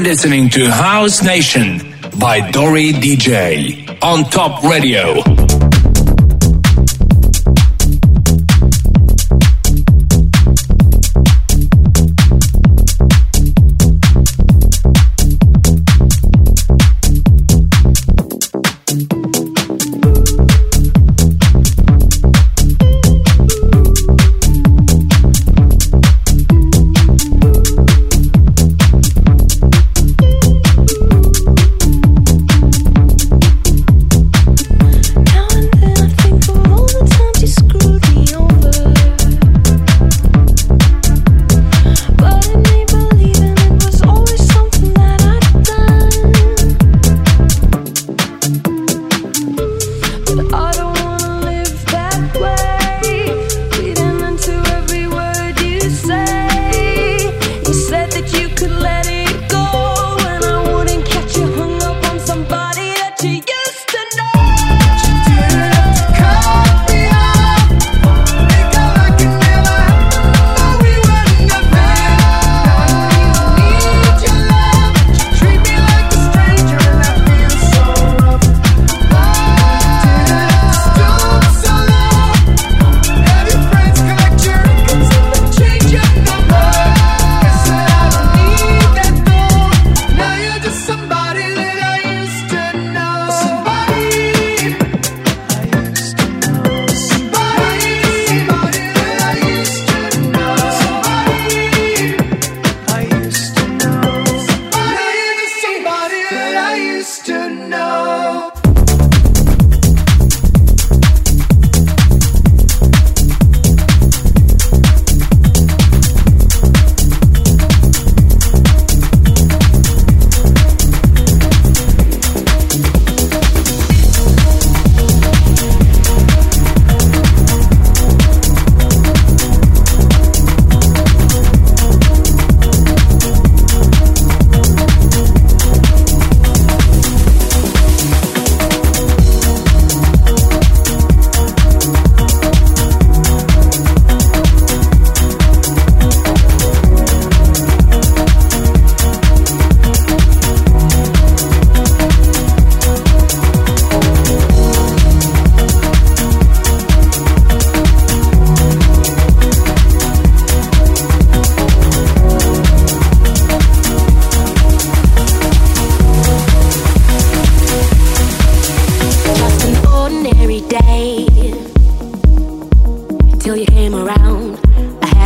listening to House Nation by Dori DJ on Top Radio.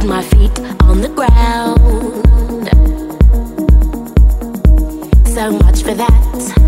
had my feet on the ground. So much for that.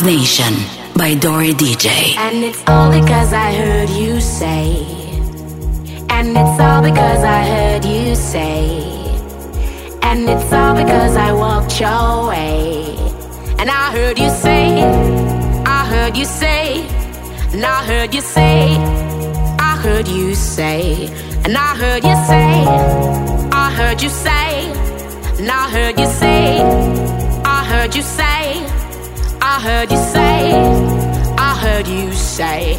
By Dori DJ. And it's all because I heard you say. And it's all because I heard you say. And it's all because I walked your way. And I heard you say, I heard you say, and I heard you say, I heard you say, and I heard you say, I heard you say, and I heard you say, I heard you say, I heard you say I heard you say,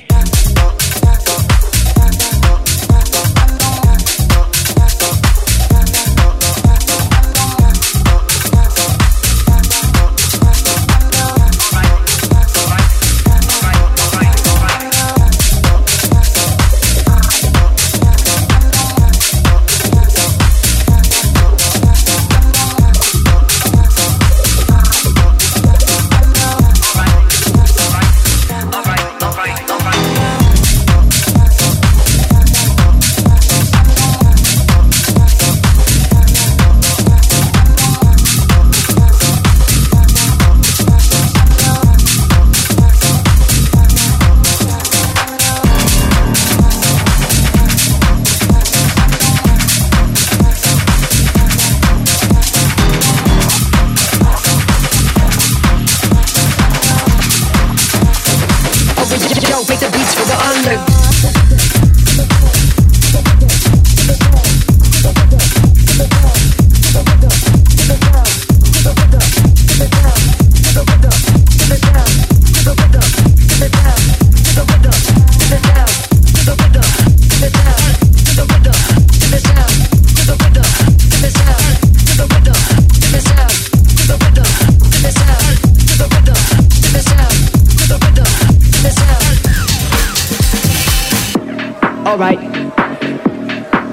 Alright.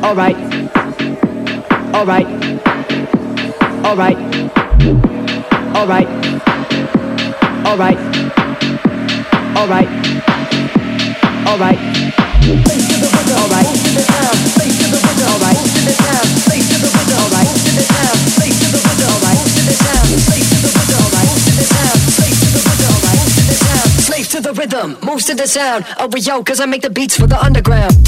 Alright. Alright. Alright. Alright. Alright. Alright. Alright. the rhythm Moves to the sound, oh yo, cause I make the beats for the underground.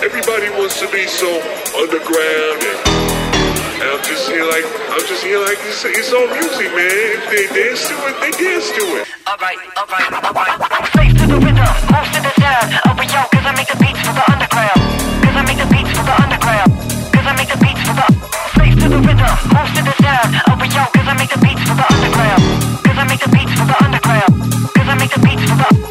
Everybody wants to be so underground and, and I'm just here like I'm just here like it's, it's all music, man. If they dance to it, they dance to it. Alright, alright, alright. Face to the rhythm, move to the sound. Over yo, cause I make the beats for the underground. Cause I make the beats for the underground. Cause I make the beats for the face to the rhythm, move to the sound. Over yo, cause I make the beats for the underground. Cause I make the beats for the underground. Cause I make the beats for the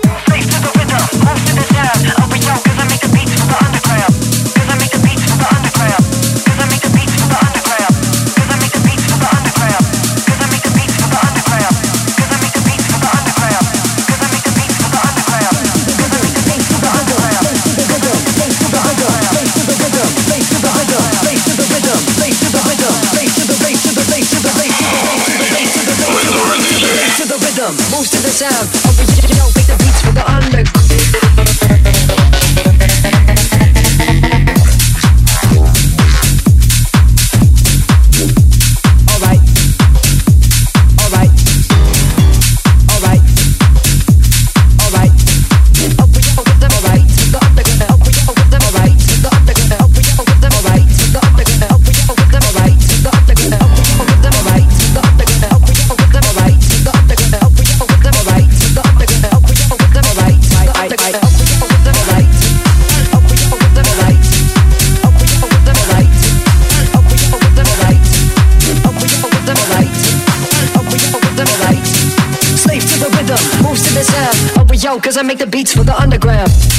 cause I make the beats for the underground.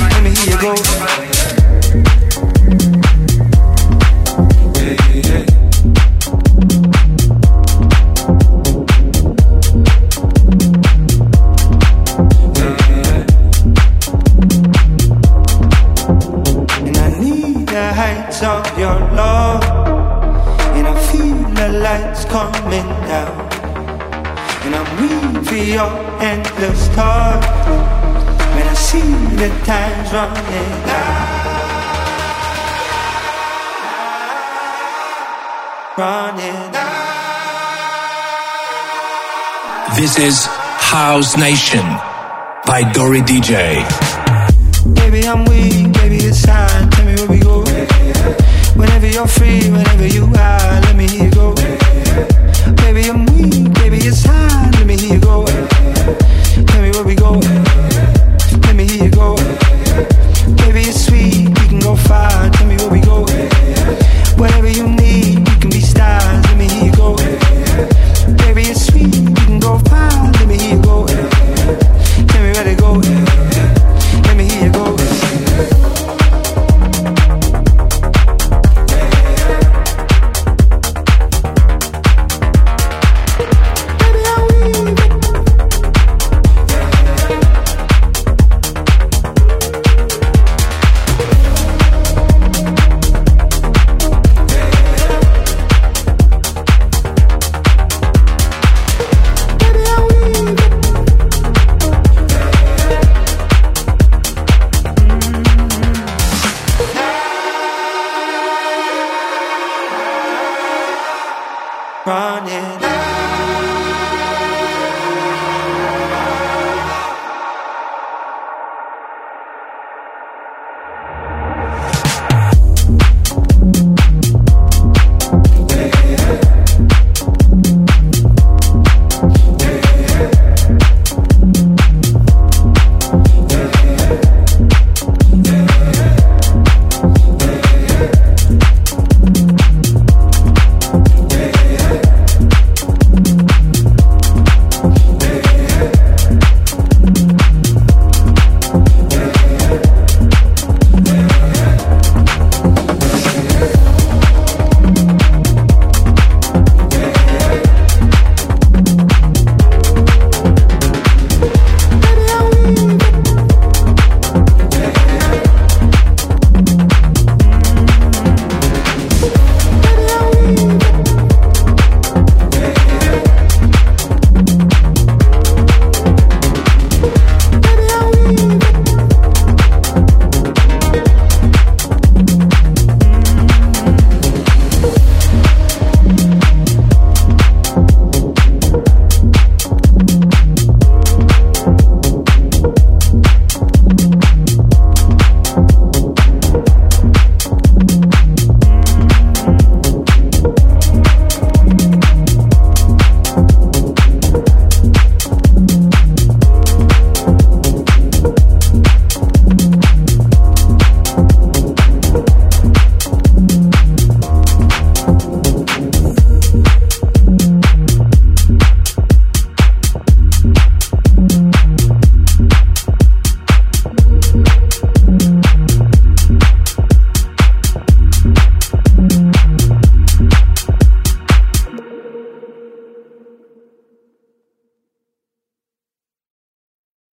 Let me hear you go. And I need the heights of your love, and I feel the lights coming down, and I'm weak for your endless touch. When I see the time's running out. Running out. This is House Nation by Dori DJ. Baby, I'm weak, baby, it's time. Tell me where we go. Whenever you're free, whenever you are,